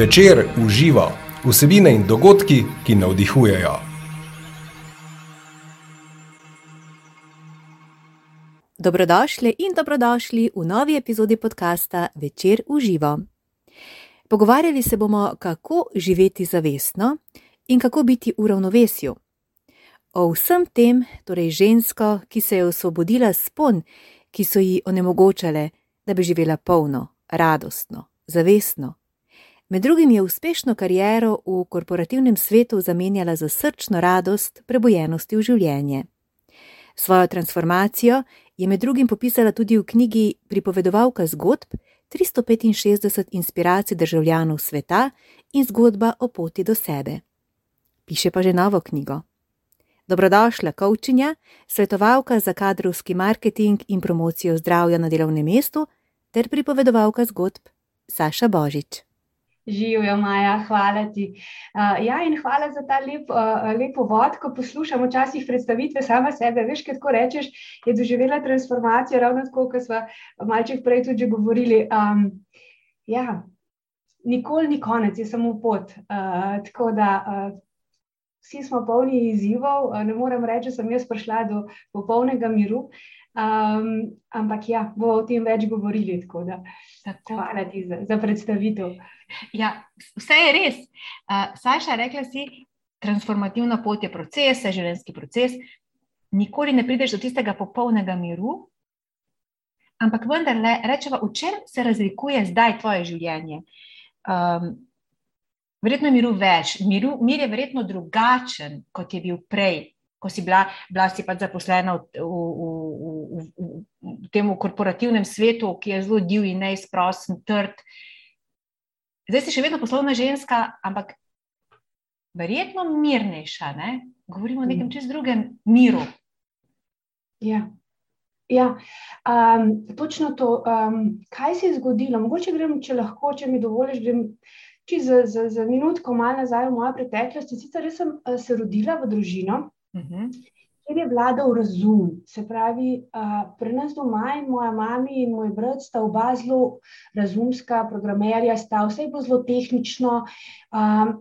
Večer uživa vsebine in dogodki, ki navdihujejo. Dobrodošli in dobrodošli v novi epizodi podcasta Večer uživa. Pogovarjali se bomo, kako živeti zavestno in kako biti v ravnovesju. O vsem tem, torej žensko, ki se je osvobodila spon, ki so ji onemogočale, da bi živela polno, radostno, zavestno. Med drugim je uspešno kariero v korporativnem svetu zamenjala za srčno radost prebojenosti v življenje. Svojo transformacijo je med drugim popisala tudi v knjigi Pripovedovalka zgodb 365 inspiracij državljanov sveta in zgodba o poti do sebe. Piše pa že novo knjigo. Dobrodošla, Kovčinja, svetovalka za kadrovski marketing in promocijo zdravja na delovnem mestu ter pripovedovalka zgodb Saša Božič. Živijo, Maja, hvala ti. Uh, ja, in hvala za ta lep, uh, lepo vod, ko poslušamo včasih predstavitve sama sebe. Veš, kaj tako rečeš, je doživela transformacijo, ravno tako, kot smo malček prej tudi govorili. Um, ja, nikoli ni konec, je samo pot. Uh, tako da uh, vsi smo polni izzivov, uh, ne morem reči, da sem jaz prišla do popolnega miru. Um, ampak ja, bomo o tem več govorili. Tako da, tako. Hvala ti za, za predstavitev. Ja, vse je res. Uh, Saša, rekla si, transformativna pot je proces, je življenjski proces. Nikoli ne prideš do tistega popolnega miru, ampak vendarle, rečemo, v čem se razlikuje zdaj tvoje življenje. Um, verjetno je miru več, miru, mir je verjetno drugačen, kot je bil prej. Ko si bila, bila si pač zaposlena v, v, v, v, v, tem korporativnem svetu, ki je zelo divji, neizprosten, trd, zdaj si še vedno poslovna ženska, ampak verjetno mirnejša. Ne? Govorimo o nekem mm. čez drugem miru. Ja. Ja, um, točno to. Um, kaj se je zgodilo? Mogoče grem, če lahko, če mi dovoliš, grem za, za, za minutko malo nazaj v mojo preteklost. Sicer sem uh, se rodila v družino, uh mhm. -huh kjer je vladal razum. Se pravi, uh, pri nas doma in moja mama in moj brat sta oba zelo razumska, programerja, sta vse bo zelo tehnično. Um,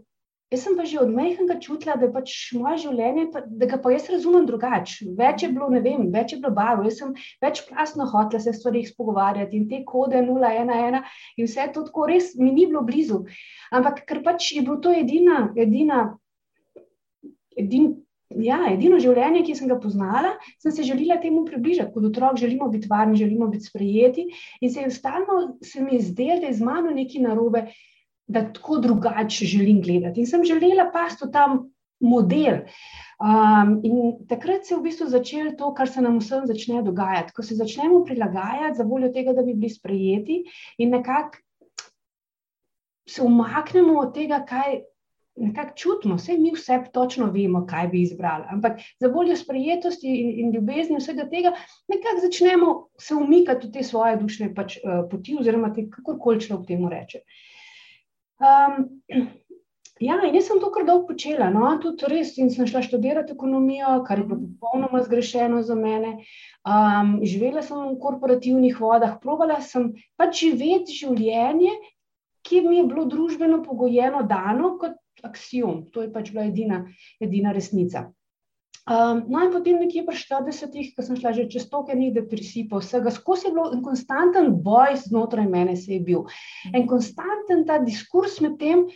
jaz sem pa že od mehkega čutila, da je pač moje življenje, da ga pa jaz razumem drugače. Več je bilo, ne vem, več je bilo barv. Jaz sem večplastno hotela se stvari spogovarjati in te kode 011 in vse to tako res mi ni bilo blizu. Ampak ker pač je bilo to edina, edina. Edin Ja, edino življenje, ki sem ga poznala, sem se želela temu približati. Kot otrok želimo biti varni, želimo biti sprejeti. In se je stalno se mi zdelo, da je z mano nekaj narobe, da tako drugače želim gledati. In sem želela pasti v ta model. Um, in takrat se je v bistvu začelo to, kar se nam vsem začne dogajati. Ko se začnemo prilagajati za voljo tega, da bi bili sprejeti in nekako se umaknemo od tega, kaj nekako čutimo, vse mi vse točno vemo, kaj bi izbrali. Ampak za voljo sprejetosti in, in ljubezni vsega tega, nekako začnemo se umikati v te svoje dušne pač, uh, poti, oziroma kakorkoli človek temu reče. Um, ja, in jaz sem to kar dolgo počela, no, tudi res, in sem šla študirati ekonomijo, kar je bilo popolnoma zgrešeno za mene. Um, živela sem v korporativnih vodah, provala sem pač živeti življenje, ki mi je bilo družbeno pogojeno, dano kot aksijom, to je pač bila edina, edina resnica. Um, no, in potem, nekje pri 40-ih, ko sem šla že čez toliko enih depresij, vsega skozi je bilo en konstanten boj znotraj mene, se je bil. En konstanten ta diskurs med tem,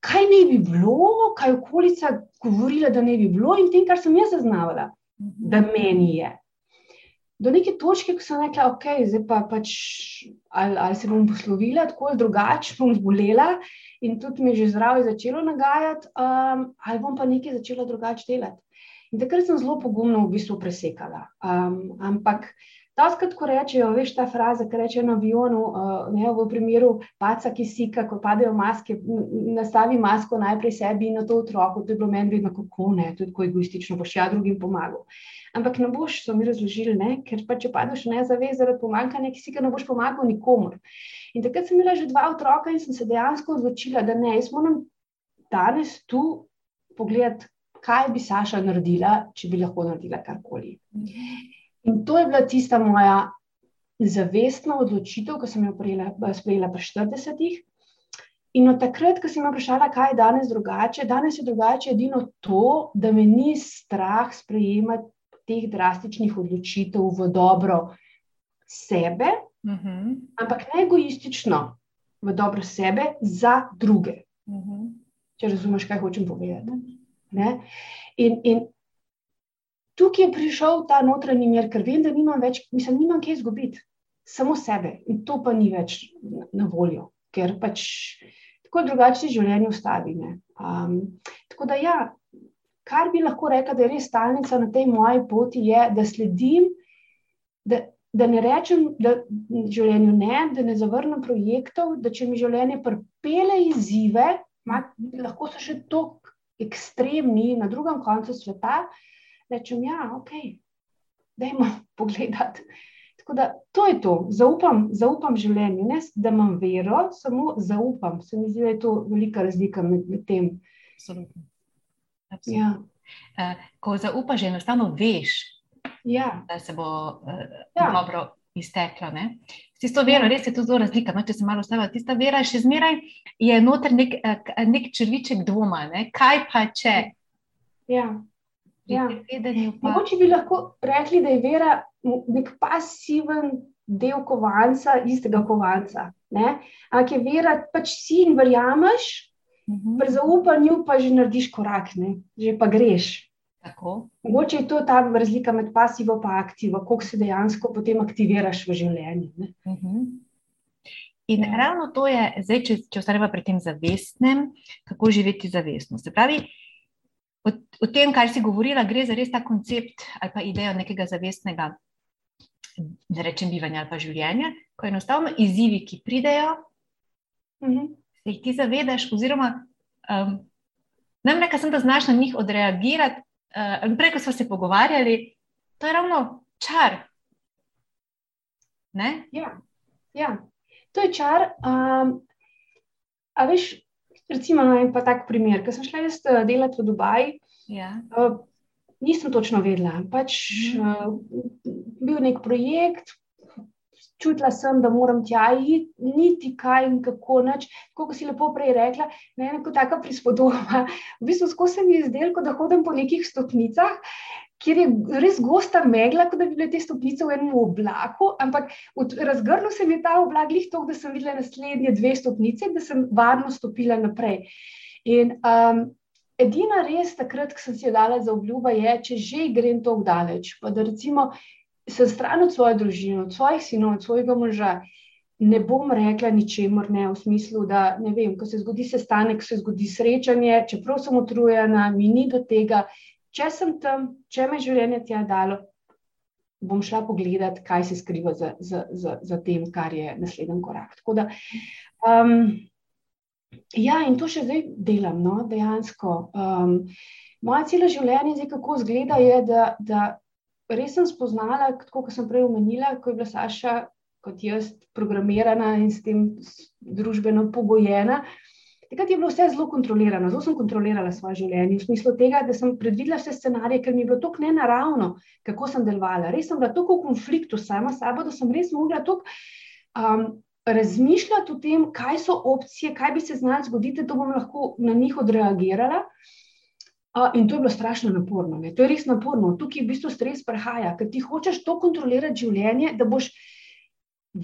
kaj ne bi bilo, kaj okolica govorila, da ne bi bilo, in tem, kar sem jaz zaznavala, da meni je. Do neke točke, ko sem rekla, ok, zdaj pa pač ali, ali se bom poslovila, tako ali drugače bom zbolela in tudi mi je že zdravje začelo nagajati, um, ali bom pa nekaj začela drugače delati. In takrat sem zelo pogumno v bistvu presekala. Um, ampak taskrat, ko rečejo, veš ta fraza, ki reče na avionu, uh, ne v primeru paca, ki sika, ko padejo maske, nastavi masko najprej sebi in na to otroku, to je bilo meni vedno kako ne, tudi ko egoistično boš ja drugim pomagal. Ampak ne boš, so mi razložili, ne? ker pa če padeš ne zavez zaradi pomankanja, ki si ga ne boš pomagal nikomor. In takrat sem imela že dva otroka in sem se dejansko odločila, da ne, jaz moram danes tu pogledati, kaj bi Saša naredila, če bi lahko naredila karkoli. In to je bila tista moja zavestna odločitev, ki sem jo sprejela pri 40-ih. in od takrat, ko sem me vprašala, kaj je danes drugače, danes je drugače edino to, da me ni strah sprejemati teh drastičnih odločitev v dobro sebe, uh Mhm. -huh. ampak ne egoistično, v dobro sebe za druge. Uh -huh. Če razumeš, kaj hočem povedati. Ne? In, in tukaj je prišel ta notranji mir, ker vem, da nimam več, mislim, nimam kaj izgubiti, samo sebe. In to pa ni več na, voljo, ker pač tako drugače življenje ustavi. Um, tako da, ja, kar bi lahko rekla, da je res stalnica na tej moji poti, je, da sledim. Da, Da ne rečem, da življenju ne, da ne zavrnem projektov, da če mi življenje pripele izzive, ma, lahko so še tako ekstremni na drugem koncu sveta, rečem, ja, ok, dajmo pogledati. Tako da to je to, zaupam, zaupam življenju, ne da imam vero, samo zaupam. Se mi zdi, da je to velika razlika med, med tem. Absolutno. Ja. Uh, ko zaupaš, enostavno veš, ja. da se bo uh, ja. dobro izteklo. Ne? S tisto vero, res je to zelo razlika. No, če se malo ustavi, tista vera še zmeraj je noter nek, nek črviček dvoma. Ne? Kaj pa če? Ja. Ja. Pa... Mogoče bi lahko rekli, da je vera nek pasiven del kovanca, istega kovanca. Ampak je vera, pač si in verjameš, uh -huh. pri zaupanju pa že narediš korak, ne? že pa greš. Tako. Mogoče je to ta razlika med pasivo in aktivo, koliko se dejansko potem aktiviraš v življenju. Uh -huh. In ja. ravno to je, zdaj, če, če ostanemo pri tem zavestnem, kako živeti zavestno. Se pravi, o, o tem, kar si govorila, gre za res ta koncept ali pa idejo nekega zavestnega, ne rečem, bivanja ali pa življenja, ko enostavno izzivi, ki pridejo, uh -huh. se jih ti zavedaš, oziroma um, nam reka sem, da znaš na njih odreagirati. Uh, prej, ko smo se pogovarjali, to je ravno čar. Ja, ja, to je čar. Um, a veš, recimo, no, en pa tak primer, ko sem šla jaz delati v Dubaj. Ja. Uh, nisem točno vedela. Pač, uh, bil nek projekt, čutila sem, da moram tja iti, niti kaj in kako noč. Kot si lepo prej rekla, ne ena taka prispodoba. V bistvu skozi mi je zdelo, da hodim po nekih stopnicah. Ker je res gosta megla, kot da bi bile te stopnice v enem oblaku, ampak razgrnil se mi je ta oblak, glih to, da sem videla naslednje dve stopnice, da sem varno stopila naprej. In um, edina res takrat, ko sem si jo dala za obljubo, je, če že grem tako daleč, pa da recimo sem stran od svoje družine, od svojih sinov, od svojega moža, ne bom rekla ničemur, ne v smislu, da ne vem, ko se zgodi sestanek, se zgodi srečanje, čeprav sem utrujena, mi ni do tega. Če sem tam, če me življenje tja dalo, bom šla pogledat, kaj se skriva za, za, za, za tem, kar je naslednji korak. Da, um, ja, in to še zdaj delam, no, dejansko. Um, moje celo življenje, zdaj kako izgleda, je, da, da res sem spoznala, kot sem prej omenila, ko je bila Saša kot jaz programirana in s tem družbeno pogojena. Takrat je bilo vse zelo kontrolirano, zelo sem kontrolirala svoje življenje, v smislu tega, da sem predvidela vse scenarije, ker mi je bilo tako nenaravno, kako sem delovala. Res sem bila tako v konfliktu sama s sabo, da sem res mogla tako um, razmišljati o tem, kaj so opcije, kaj bi se znalo zgoditi, da bom lahko na njih odreagirala. Uh, in to je bilo strašno naporno. Ne? To je res naporno. Tukaj v bistvu stres prihaja, ker ti hočeš to kontrolirati življenje, da boš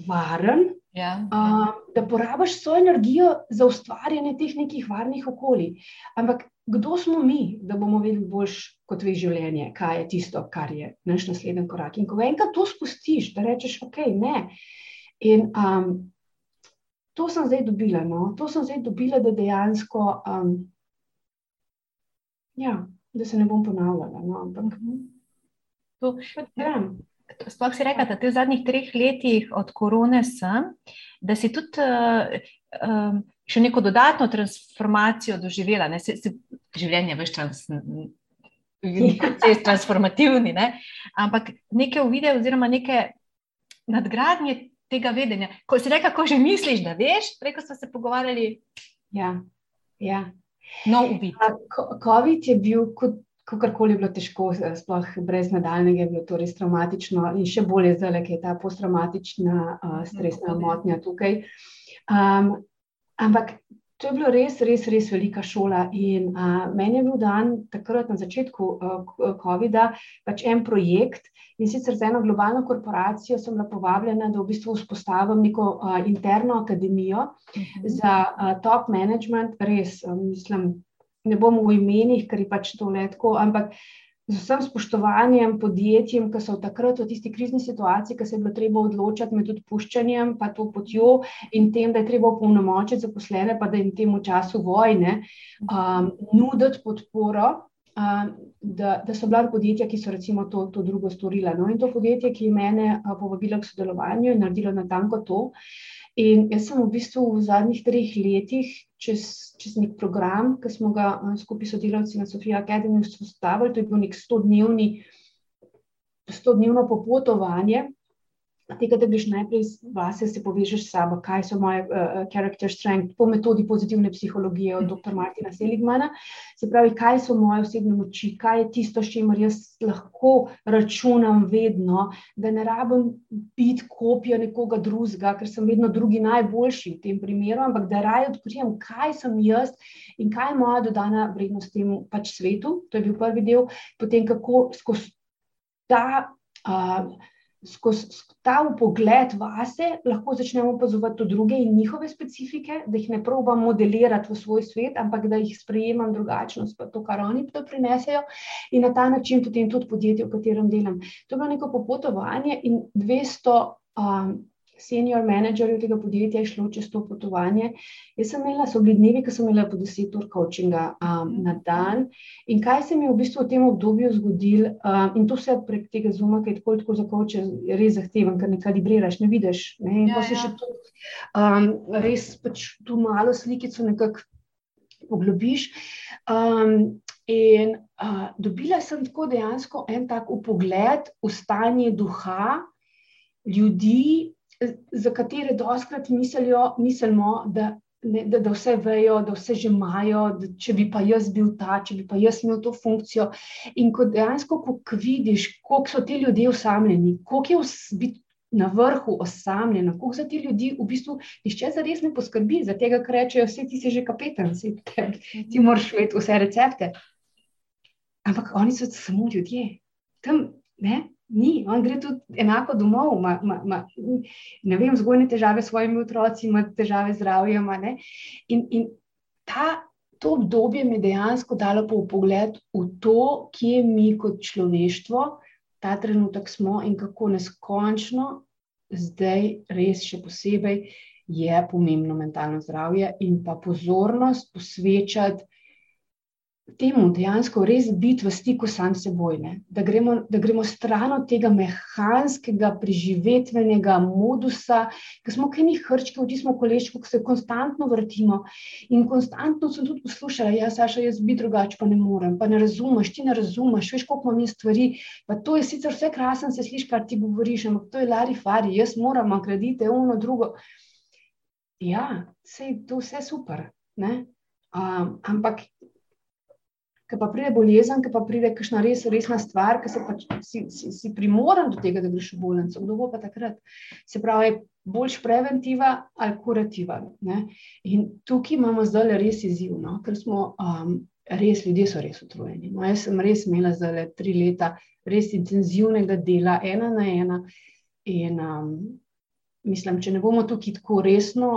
varen, Ja, uh, da porabiš svojo energijo za ustvarjanje teh nekih varnih okolij. Ampak kdo smo mi, da bomo vedeli boljš kot ve življenje, kaj je tisto, kar je naš naslednji korak. In ko enkrat to spustiš, da rečeš, ok, ne. In um, to sem zdaj dobila, no? to sem zdaj dobila, da dejansko, um, ja, da se ne bom ponavljala. No? Ampak, to, ja. Sploh si rekel, da te v zadnjih treh letih od korone sem, da si tudi uh, um, še neko dodatno transformacijo doživela. Ne? Se, se, življenje je več trans, transformativni, ne? ampak nekaj uvide, oziroma neke nadgradnje tega vedenja. Ko si rekel, ko že misliš, da veš, preko smo se pogovarjali. Ja, ja. No. COVID je bil kot kakorkoli je bilo težko, sploh brez nadaljnega, je bilo to res traumatično in še bolje zdaj, ker je ta posttraumatična uh, stresna motnja tukaj. Um, ampak to je bilo res, res, res velika šola. In uh, meni je bil dan takrat na začetku uh, COVID-a pač en projekt. In sicer za eno globalno korporacijo sem bila povabljena, da v bistvu vzpostavim neko uh, interno akademijo uh mhm. -huh. za uh, top management. Res, um, mislim, ne bom v imenih, ker je pač to letko, ampak z vsem spoštovanjem podjetjem, ki so takrat v tisti krizni situaciji, ki se je bilo treba odločiti med odpuščanjem, pa to potjo in tem, da je treba opolnomočiti zaposlene, pa da jim temu času vojne um, nuditi podporo. Um, da, da so bila podjetja, ki so recimo to, to drugo storila. No, in to podjetje, ki je mene uh, povabilo k sodelovanju in naredilo na tanko to. In jaz sem v bistvu v zadnjih treh letih čez, čez nek program, ki smo ga uh, skupaj sodelavci na Sofiji Akademiji vzpostavili. To je bil nek 100-dnevni, 100-dnevno popotovanje tega, da greš najprej vase, se povežeš s sabo, kaj so moje uh, character strength, po metodi pozitivne psihologije od dr. Martina Seligmana. Se pravi, kaj so moje osebne moči, kaj je tisto, s čimer jaz lahko računam vedno, da ne rabim biti kopija nekoga drugega, ker sem vedno drugi najboljši v tem primeru, ampak da raje odkrijem, kaj sem jaz in kaj je moja dodana vrednost temu pač svetu. To je bil prvi del, potem kako skozi ta. Uh, skozi ta pogled vase lahko začnemo opazovati druge in njihove specifike, da jih ne probam modelirati v svoj svet, ampak da jih sprejemam drugačnost, pa to, kar oni to prinesejo, in na ta način potem tudi podjetje, v katerem delam. To je bilo neko popotovanje in 200. Um, senior menedžerjev tega podjetja je šlo čez to potovanje. Jaz sem imela, so bili dnevi, ko sem imela po deset ur coachinga um, na dan. In kaj se mi je v bistvu v tem obdobju zgodilo, um, in to vse prek tega zuma, ki je tako, tako za coache res zahteven, ker ne kalibriraš, ne vidiš. Ne? In ja, pa se ja. še tu um, res pač tu malo slikico nekako poglobiš. Um, in uh, dobila sem tako dejansko en tak upogled v stanje duha ljudi, za katere doskrat mislijo, mislimo, da, ne, da, da vse vejo, da vse že imajo, da če bi pa jaz bil ta, če bi pa jaz imel to funkcijo. In ko dejansko, ko vidiš, koliko so ti ljudje osamljeni, koliko je biti na vrhu osamljeno, koliko za ti ljudi v bistvu nišče za res ne poskrbi, za tega, kar rečejo, vse ti si že kapetan, si, te, ti moraš imeti vse recepte. Ampak oni so samo ljudje. Tam, ne, Ni, on gre tudi enako domov, ima, ima, ima, ne vem, zgojne težave s svojimi otroci, ima težave z zdravjem. In, in ta, to obdobje mi je dejansko dalo po pogled v to, kje mi kot človeštvo ta trenutek smo in kako neskončno zdaj, res še posebej, je pomembno mentalno zdravje in pa pozornost posvečati temu dejansko res biti v stiku sam s seboj, da gremo, da gremo stran od tega mehanskega, preživetvenega modusa, ki smo kaj njih hrčki, vdi smo koleščki, ki se konstantno vrtimo. In konstantno sem tudi poslušala, ja, Saša, jaz bi drugače, pa ne morem, pa ne razumeš, ti ne razumeš, veš, koliko imam stvari. Pa to je sicer vse krasno, se sliši, kar ti govoriš, ampak to je lari fari, jaz moram, kredite, uno, drugo. Ja, vse je to vse super. Um, ampak ki pa pride bolezen, ki pa pride kakšna res resna stvar, ki pač si, si, si primoran do tega, da greš v bolnico. Kdo bo pa takrat? Se pravi, boljš preventiva ali kurativa. Ne? In tukaj imamo zdaj res izziv, no? ker smo um, res, ljudje so res utrujeni. No? Jaz sem res imela zdaj tri leta res intenzivnega dela, ena na ena. In um, mislim, če ne bomo tukaj tako resno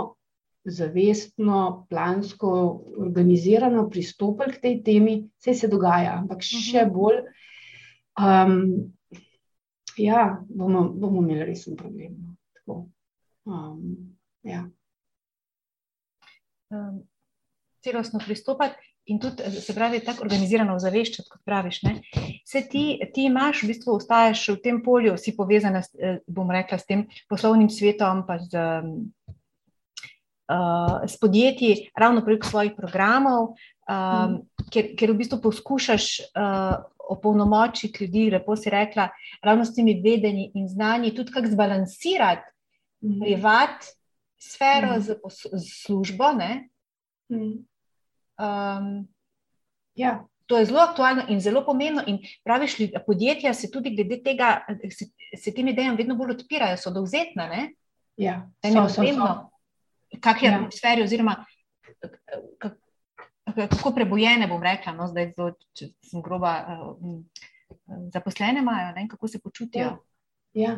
zavestno, plansko, organizirano pristopili k tej temi, vse se dogaja, ampak mhm. še bolj, um, ja, bomo, bomo imeli resen problem. No. Um, ja. um, celostno pristopati. In tudi, se pravi, tako organizirano ozaveščati, kot praviš. Se ti, ti imaš, v bistvu, ostaješ v tem polju, si povezana, s, eh, bom rekla, s tem poslovnim svetom, pa z uh, s podjetji, ravno prek svojih programov, um, mm. ker, ker v bistvu poskušaš uh, opolnomočiti ljudi, lepo si rekla, ravno s temi vedenji in znanji, tudi kako zbalansirati mm. privat sfero mm. z, z službo. Mm. Um, ja. To je zelo aktualno in zelo pomembno. In praviš, podjetja se tudi glede tega, se, se tem idejam vedno bolj odpirajo, so dovzetna. Ja, so, so, so kakšni ja. atmosferi, oziroma kako prebojene, bom rekla, no, zdaj zelo, če sem groba, zaposlene imajo, ne, kako se počutijo. Ja. Ja.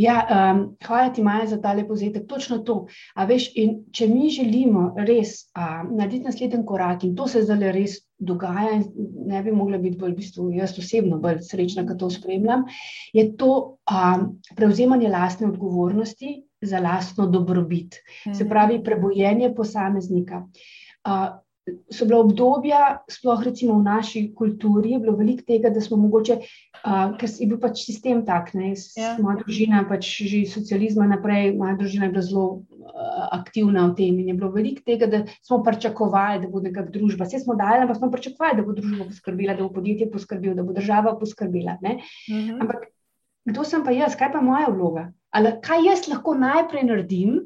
Ja, um, hvala ti, Maja, za ta lepozetek. Točno to. Veš, če mi želimo res um, narediti naslednji korak, in to se zdaj res dogaja, in ne bi mogla biti bolj, v bistvu, jaz osebno bolj srečna, da to spremljam, je to um, prevzemanje lastne odgovornosti za lastno dobrobit. Se mhm. pravi, prebojenje posameznika. Uh, so bila obdobja, sploh recimo v naši kulturi, je bilo veliko tega, da smo mogoče, uh, ker je bil pač sistem tak, ne, ja. moja družina, pač že iz socializma naprej, moja družina je bila zelo uh, aktivna v tem in je bilo veliko tega, da smo pričakovali, da bo nekakšna družba. Vse smo dali, ampak smo pričakovali, da bo družba poskrbela, da bo podjetje poskrbelo, da bo država poskrbela. Uh mhm. -huh. Ampak kdo sem pa jaz, kaj pa moja vloga? Ali kaj jaz lahko najprej naredim,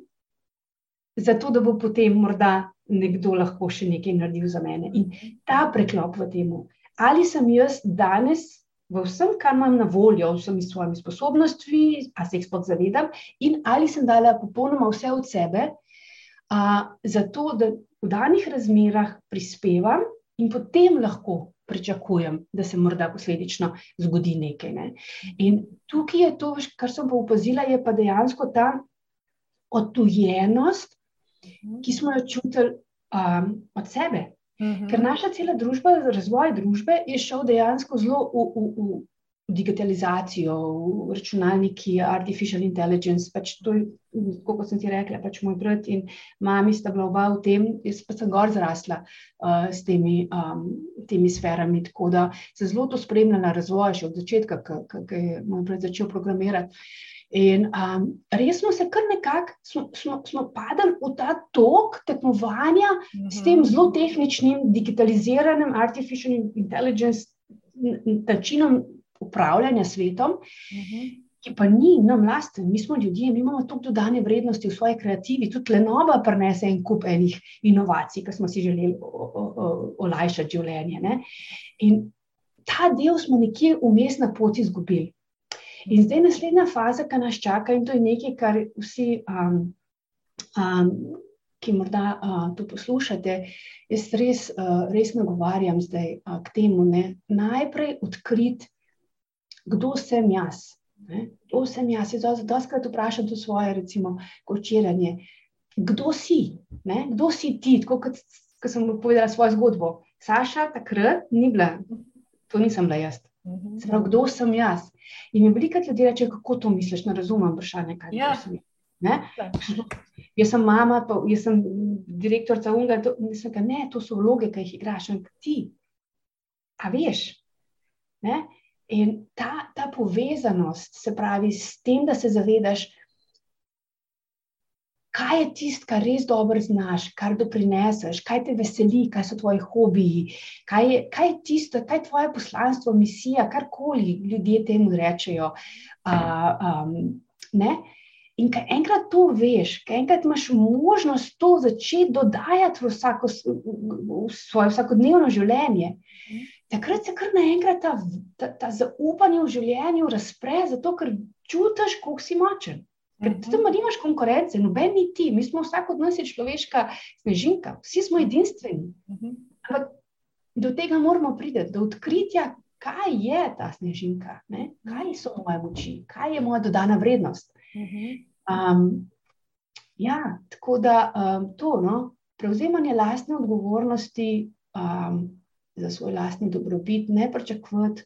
zato da bo potem morda nekdo lahko še nekaj naredil za mene. In ta preklop v tem, ali sem jaz danes v vsem, kar imam na voljo, vsemi svojimi sposobnostmi, a se jih sploh zavedam, in ali sem dala popolnoma vse od sebe, a, zato da v danih razmerah prispevam in potem lahko. Pričakujem, da se morda posledično zgodi nekaj. Ne. In tukaj je to, kar sem pa opazila, je pa dejansko ta odtujenost, ki smo jo čutili um, od sebe. Uh mhm. -huh. Ker naša cela družba, razvoj družbe je šel dejansko zelo v, v, v digitalizacijo, računalniki, artificial intelligence. Pač to, kot sem ti rekla, pač moj brat in mami sta bila oba v tem, jaz pa sem gor zrasla uh, s temi, um, temi sferami. Tako da sem zelo to spremljala razvoj, še od začetka, ki je moj brat začel programirati. In um, res smo se kar nekako, smo, smo, smo padli v ta tok tekmovanja uh -huh. s tem mhm. zelo tehničnim, digitaliziranim, artificial intelligence načinom upravljanja svetom, uh mhm. -huh. ki pa ni nam lasten. Mi smo ljudje, mi imamo toliko dodane vrednosti v svoji kreativi, tudi Lenova prenese en kup enih inovacij, ki smo si želeli olajšati življenje. Ne? In ta del smo nekje vmes na poti izgubili. In zdaj naslednja faza, ki nas čaka, in to je nekaj, kar vsi, um, um, ki morda uh, to poslušate, jaz res, uh, res nagovarjam zdaj uh, k temu, da najprej odkrit, kdo sem jaz. Ne? Kdo sem jaz? Jaz zelo krat vprašam to svoje, recimo, kočiranje. Kdo si? Ne? Kdo si ti? Tako kot, kot sem povedala svojo zgodbo. Saša takrat ni bila, to nisem bila jaz. Mhm. Se pravi, kdo sem jaz? In mi veliko ljudi reče, kako to misliš, ne razumem vprašanje, kaj ja. sem. Ne? Jaz sem mama, pa, jaz sem direktorica Unga, to, ga, ne, to so vloge, ki jih igraš, in ti. A veš? Ne? In ta, ta povezanost, se pravi, s tem, da se zavedaš, kaj je tisto, kar res dobro znaš, kar doprineseš, kaj te veseli, kaj so tvoji hobiji, kaj je, kaj je tisto, kaj je tvoje poslanstvo, misija, karkoli ljudje temu rečejo. Uh, um, In kaj enkrat to veš, kaj enkrat imaš možnost to začeti dodajati v, vsako, v svoje vsakodnevno življenje, takrat se kar naenkrat ta, ta, ta zaupanje v življenju razpre, zato ker čutiš, koliko si močen. Ker tam nimaš konkurence, noben ni ti, mi smo vsak od nas človeška snežinka, vsi smo edinstveni. Ampak do tega moramo priti, do odkritja, kaj je ta snežinka, ne? kaj so moje moči, kaj je moja dodana vrednost. Um, ja, tako da um, to, no, prevzemanje lastne odgovornosti um, za svoj lastni dobrobit, ne pričakovati,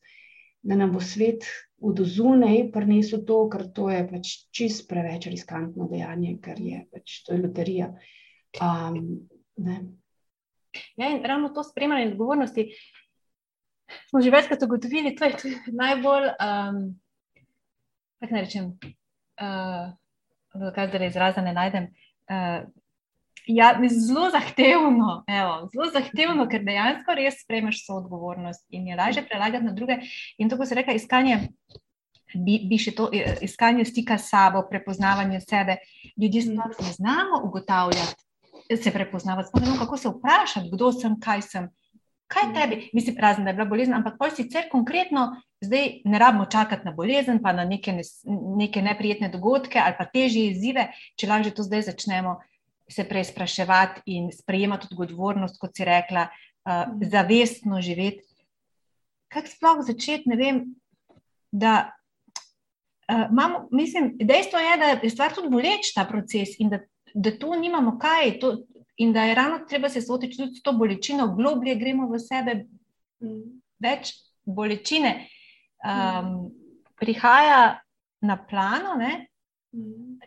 da nam bo svet od zunaj prinesel to, ker to je pač čist preveč riskantno dejanje, ker je pač to je loterija. Um, ja, in ravno to spremljanje odgovornosti smo že večkrat ugotovili, da je to najbolj, um, kako naj rečem, uh, kaj zdaj izraza ne najdem. Uh, Ja, zelo zahtevno, evo, zelo zahtevno, ker dejansko res spremeš svojo odgovornost in je lažje prelagati na druge. In tako se reče, iskanje, bi, bi še to, eh, iskanje stika s sabo, prepoznavanje sebe. Ljudje sploh ne znamo ugotavljati, se prepoznavati, sploh ne vemo, kako se vprašati, kdo sem, kaj sem. Kaj tebi, mislim, razen da je bila bolezen, ampak pa sicer konkretno, zdaj ne rabimo čakati na bolezen, pa na neke, neke neprijetne dogodke ali pa težje izzive, če lahko že to zdaj začnemo se preizpraševati in sprejemati odgovornost, kot si rekla, uh, zavestno živeti. Kako sploh začeti, ne vem, da uh, imamo, mislim, dejstvo je, da je stvar tudi boleč ta proces in da, da tu nimamo kaj. To, In da je ravno treba se soočiti tudi s to bolečino, globlje gremo v sebe, več bolečine um, prihaja na plano, ne,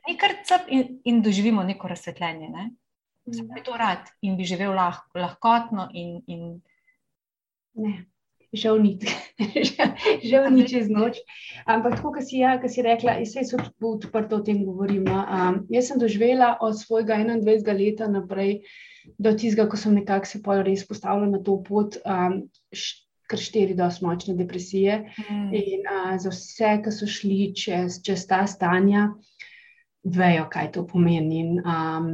ne kar cep in, in doživimo neko razsvetljenje. Ne. Vse bi to rad in bi živel lah, lahkotno. In, in... Ne, žal ni, žal ni čez noč. Ampak tako, kot si, ja, si rekla, vse so odprto o tem govorim. No. Um, jaz sem doživela od svojega 21. leta naprej. Do tistega, ko sem nekako se pa res postavila na to pot, um, kar štiri dosti močne depresije. Mm. In uh, za vse, ki so šli čez, čez ta stanja, vejo, kaj to pomeni. In, um,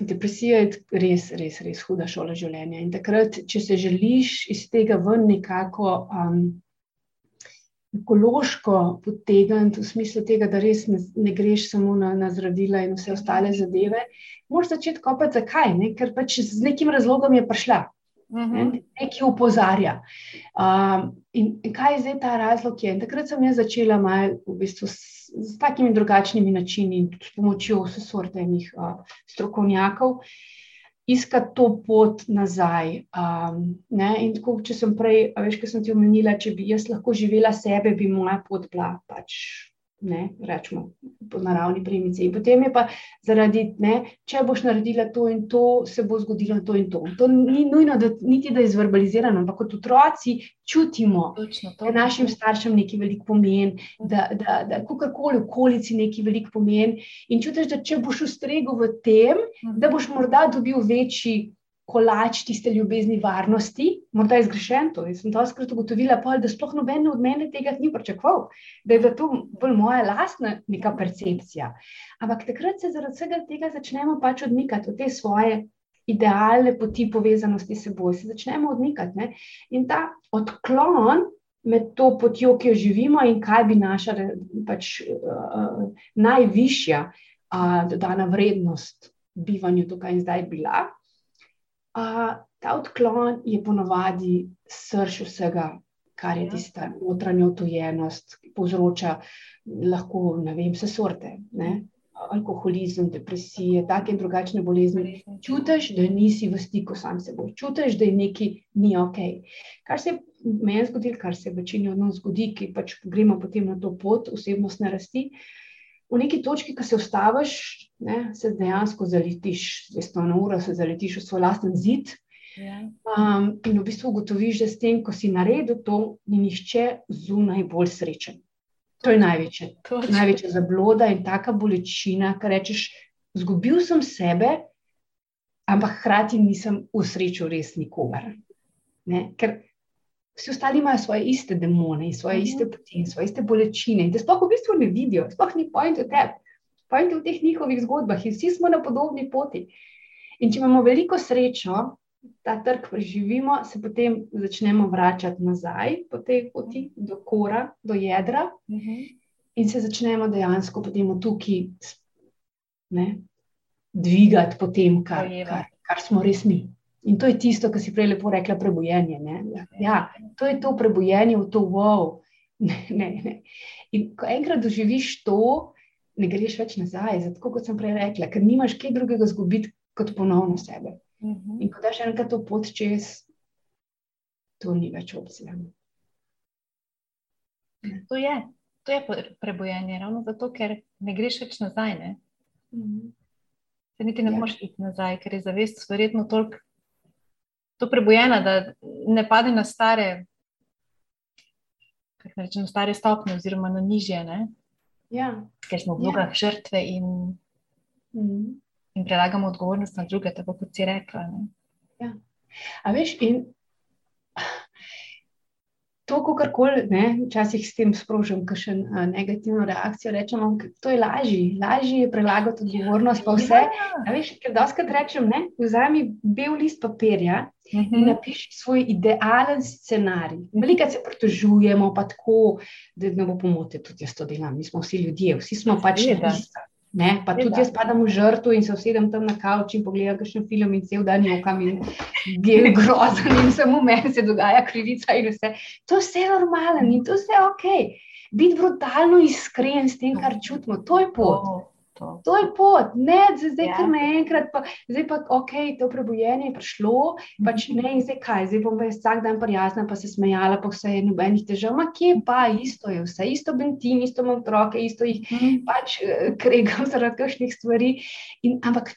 depresija je res, res, res huda šola življenja. In takrat, če se želiš iz tega ven nekako. Um, Ekološko potegniti v smislu tega, da res ne, ne greš samo na, na zdravila in vse ostale zadeve, moraš začeti kopati, zakaj? Ne? Ker pač z nekim razlogom je prišla. -hmm. Nekaj upozarja. Um, in, in kaj je zdaj ta razlog? Je? Takrat sem jaz začela malo v bistvu s takimi drugačnimi načini in s pomočjo vse sorte enih uh, strokovnjakov. Iskati to pot nazaj. Um, in tako, če sem prej, veš, kaj sem ti omenila, če bi jaz lahko živela sebe, bi moja pot bila pač ne, rečemo, po naravni premici. In potem je pa zaradi, ne, če boš naredila to in to, se bo zgodilo to in to. To ni nujno, da, niti da je izverbalizirano, ampak kot otroci čutimo, da je našim staršem nekaj velik pomen, da, da, da kakorkoli okolici nekaj velik pomen. In čutiš, da če boš ustregel v tem, da boš morda dobil večji kolač tiste ljubezni, varnosti, morda je zgrešen to. Jaz sem to skrat ugotovila, pa, da sploh noben od mene tega ni pričakoval, da je to bolj moja lastna neka percepcija. Ampak takrat se zaradi vsega tega začnemo pač odmikati od te svoje idealne poti povezanosti s seboj, se začnemo odmikati. Ne? In ta odklon. Med to potjo, ki jo živimo, in kaj bi naša pač, uh, najvišja uh, dodana vrednost bivanju tukaj in zdaj bila, ta odklon je ponovadi srč vsega, kar je ja. tista notranja otojenost, ki povzroča lahko, ne vem, vse sorte. Ne? Alkoholizem, depresije, take in drugačne bolezni. Čutiš, da nisi v stiku sam s seboj, čutiš, da je nekaj ni ok. Kar se meni zgodi, kar se večini od nas zgodi, ki pač gremo potem na to pot osebnostne rasti, uh, v neki točki, ko se ustaviš, ne, se dejansko zaletiš, zvesto na uro, se zaletiš v svoj lasten zid. Ja. Um, in v bistvu ugotoviš, da s tem, ko si naredil to, ni nišče zunaj bolj srečen. To je največje, največja zabloda in taka bolečina, kar rečeš, izgubil sem sebe, ampak hkrati nisem usrečil res nikogar. Ne? Ker vsi ostali imajo svoje iste demone, svoje mhm. iste poti, svoje iste bolečine. In te sploh v bistvu ne vidijo, sploh ni point v tebi, point v teh njihovih zgodbah in vsi smo na podobni poti. In če imamo veliko srečo, ta trg preživimo, se potem začnemo vračati nazaj po tej poti, do kora, do jedra. Mhm. In se začnemo dejansko potem tukaj ne, dvigati po tem, kar, kar, kar smo res mi. In to je tisto, kar si prej lepo rekla, prebojenje. Ja, ja, to je to prebojenje v to wow. Ne, ne, ne. In ko enkrat doživiš to, ne greš več nazaj, zato kot sem prej rekla, ker nimaš kaj drugega zgubiti kot ponovno sebe. Uh mhm. -huh. In ko daš enkrat to pot čez, to ni več opcija. To je, to je prebojenje, ravno zato, ker ne greš več nazaj. Ne? Uh mhm. -huh. Se niti ne ja. moreš iti nazaj, ker je zavest verjetno toliko to prebojena, da ne pade na stare, kako rečemo, stare stopnje, oziroma na nižje. Ja. Ker smo v vlogah ja. žrtve in, mm. in prelagamo odgovornost na druge, tako kot si rekla. Ja. A veš, in to, kar koli, včasih s tem sprožim kakšen uh, negativno reakcijo, rečemo, to je lažje, lažje je prelagati odgovornost, pa vse. Ja. Veš, ker doskrat rečem, ne, vzami bel list papirja uh -huh. in mhm. napiši svoj idealen scenarij. Veliko se pritožujemo, pa tako, da ne bo pomote, tudi jaz to delam, mi smo vsi ljudje, vsi smo pač isto. Ne, pa tudi jaz padam v žrtvo in se usedem tam na kavč in pogledam kakšen film in cel dan jokam in je grozen in samo meni se dogaja krivica in vse. To je vse normalno in to je vse ok. Biti brutalno iskren s tem, kar čutimo, to je pot. To. to je pot, ne zdaj, ja. kar naenkrat, pa zdaj pa, ok, to prebojenje je prišlo, pač mhm. ne in zdaj kaj, zdaj bom pa jaz vsak dan prijazna, pa se smejala, pa vse je nobenih težav, ma kje pa, isto je vse, isto bentim, isto imam otroke, isto jih mm. pač eh, kregam zaradi kakšnih stvari, in, ampak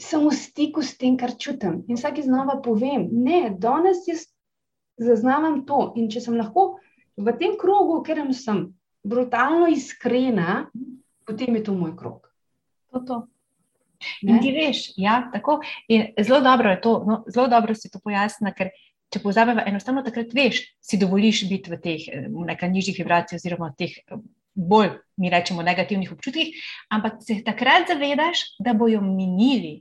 sem v stiku s tem, kar čutim in vsake znova povem, ne, danes jaz zaznavam to in če sem lahko v tem krogu, ker sem brutalno iskrena, potem je to moj krog to. to. In ti veš, ja, tako. In zelo dobro je to, no, zelo dobro si to pojasnila, ker če povzamemo, enostavno takrat veš, si dovoliš biti v teh nekaj nižjih vibracij, oziroma teh bolj, mi rečemo, negativnih občutkih, ampak se takrat zavedaš, da bojo minili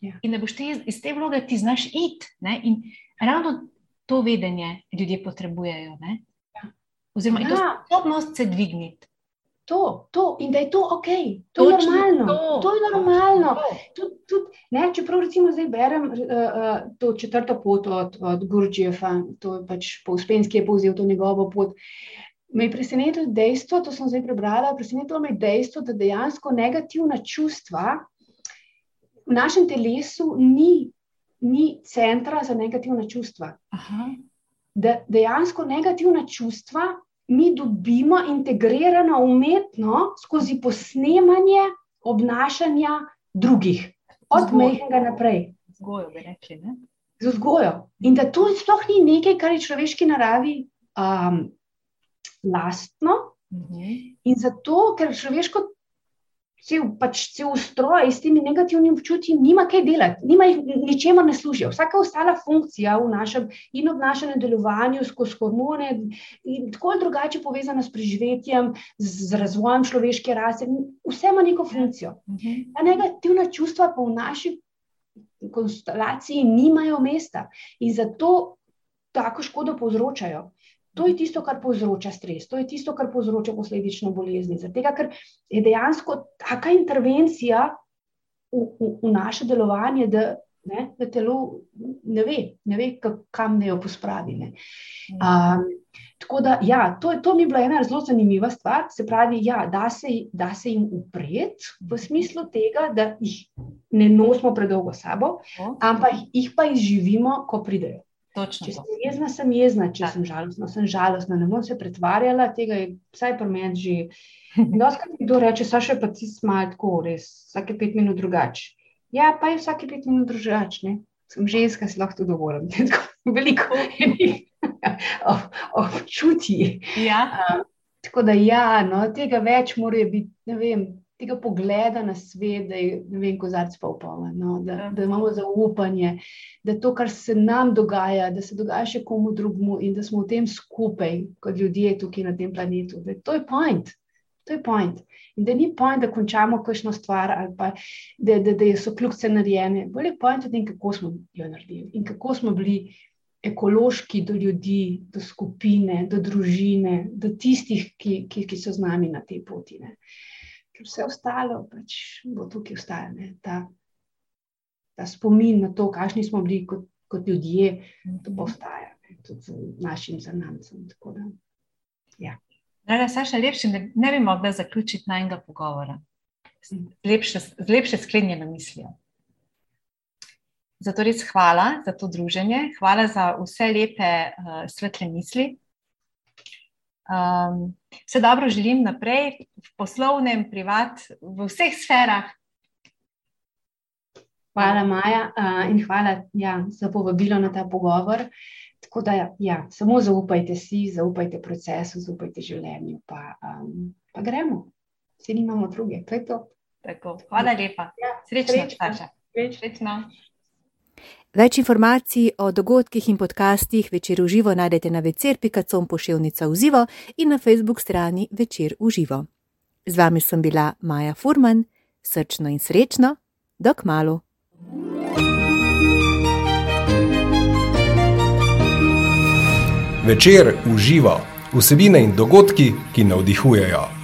ja. in da boš te, iz te vloge ti znaš iti. In ravno to vedenje ljudje potrebujejo. Ja. Oziroma, ja. to sposobnost se dvigniti to, to in da je to ok, to je normalno. To, to je normalno. Tud, tud, ne, čeprav recimo zdaj berem uh, uh, to četrto pot od, od Gurdžijefa, to je pač po Uspenski je povzel to njegovo pot. Me je presenetilo dejstvo, to sem zdaj prebrala, presenetilo me je dejstvo, da dejansko negativna čustva v našem telesu ni, ni centra za negativna čustva. Aha. Da dejansko negativna čustva mi dobimo integrirano umetno skozi posnemanje obnašanja drugih, od mehkega naprej. Zgojo, bi rekli. Ne? Z vzgojo. In da to sploh ni nekaj, kar je človeški naravi um, lastno. Uh mhm. -huh. In zato, ker človeško cel, pač cel ustroj s temi negativnimi občutki nima kaj delati, nima jih ničemer ne služijo. Vsaka ostala funkcija v našem in obnašanju, delovanju, skozi hormone, in tako ali drugače povezana s preživetjem, z, z razvojem človeške rase, vse ima neko funkcijo. Ta negativna čustva pa v naši konstelaciji nimajo mesta in zato tako škodo povzročajo. To je tisto, kar povzroča stres, to je tisto, kar povzroča posledično bolezni. Zato, ker je dejansko taka intervencija v, v, v naše delovanje, da, ne, da telo ne ve, ne ve kam ne jo pospravi. Ne. Um, tako da, ja, to, to mi je bila ena zelo zanimiva stvar. Se pravi, ja, da, se, da se jim upreti v smislu tega, da jih ne nosimo predolgo sabo, ampak jih pa izživimo, ko pridejo. Točno če sem jezna, sem jezna, če tak. sem žalostna, sem žalostna. Ne bom se pretvarjala, tega je vsaj pri meni že. Doskrat mi kdo reče, saš pa ti smal tako, res, vsake pet minut drugače. Ja, pa je vsake pet minut drugače. Sem ženska, si lahko to dovolim. Veliko občuti. Ja. Um, tako da ja, no, tega več mora biti, ne vem tega pogleda na svet, da je vem, kozarc pa upala, no, da, ja. da imamo zaupanje, da to, kar se nam dogaja, da se dogaja še komu drugemu in da smo v tem skupaj, kot ljudje tukaj na tem planetu. Da, to je point. To je point. In da ni point, da končamo kakšno stvar ali pa da, da, da so kljubce narejene. Bolje je point v tem, kako smo jo naredili in kako smo bili. Ekološki do ljudi, do skupine, do družine, do tistih, ki, ki, ki so z nami na tej poti. Uh, ker vse ostalo pač bo tukaj ostalo. Ta, ta spomin na to, kakšni smo bili kot, kot ljudje, to bo ostalo tudi z našim zanamcem. Ja. Draga Saša, lepše ne, ne bi mogla zaključiti najnega pogovora. Lepše, z lepše sklenjeno mislijo. Zato res hvala za to druženje, hvala za vse lepe, uh, svetle misli. Um, vse dobro želim naprej, v poslovnem, privat, v vseh sferah. Hvala, Maja, uh, in hvala ja, za povabilo na ta pogovor. Tako da, ja, samo zaupajte si, zaupajte procesu, zaupajte življenju, pa, um, pa gremo. Vsi nimamo druge. To to. Tako, hvala lepa. Ja, srečno, Saša. Srečno. Več informacij o dogodkih in podcastih večer v živo najdete na večer.com pošiljnica v živo in na facebook strani večer v živo. Z vami sem bila Maja Furman, srčno in srečno, dok malu. Večer v živo, vsebine in dogodki, ki navdihujejo.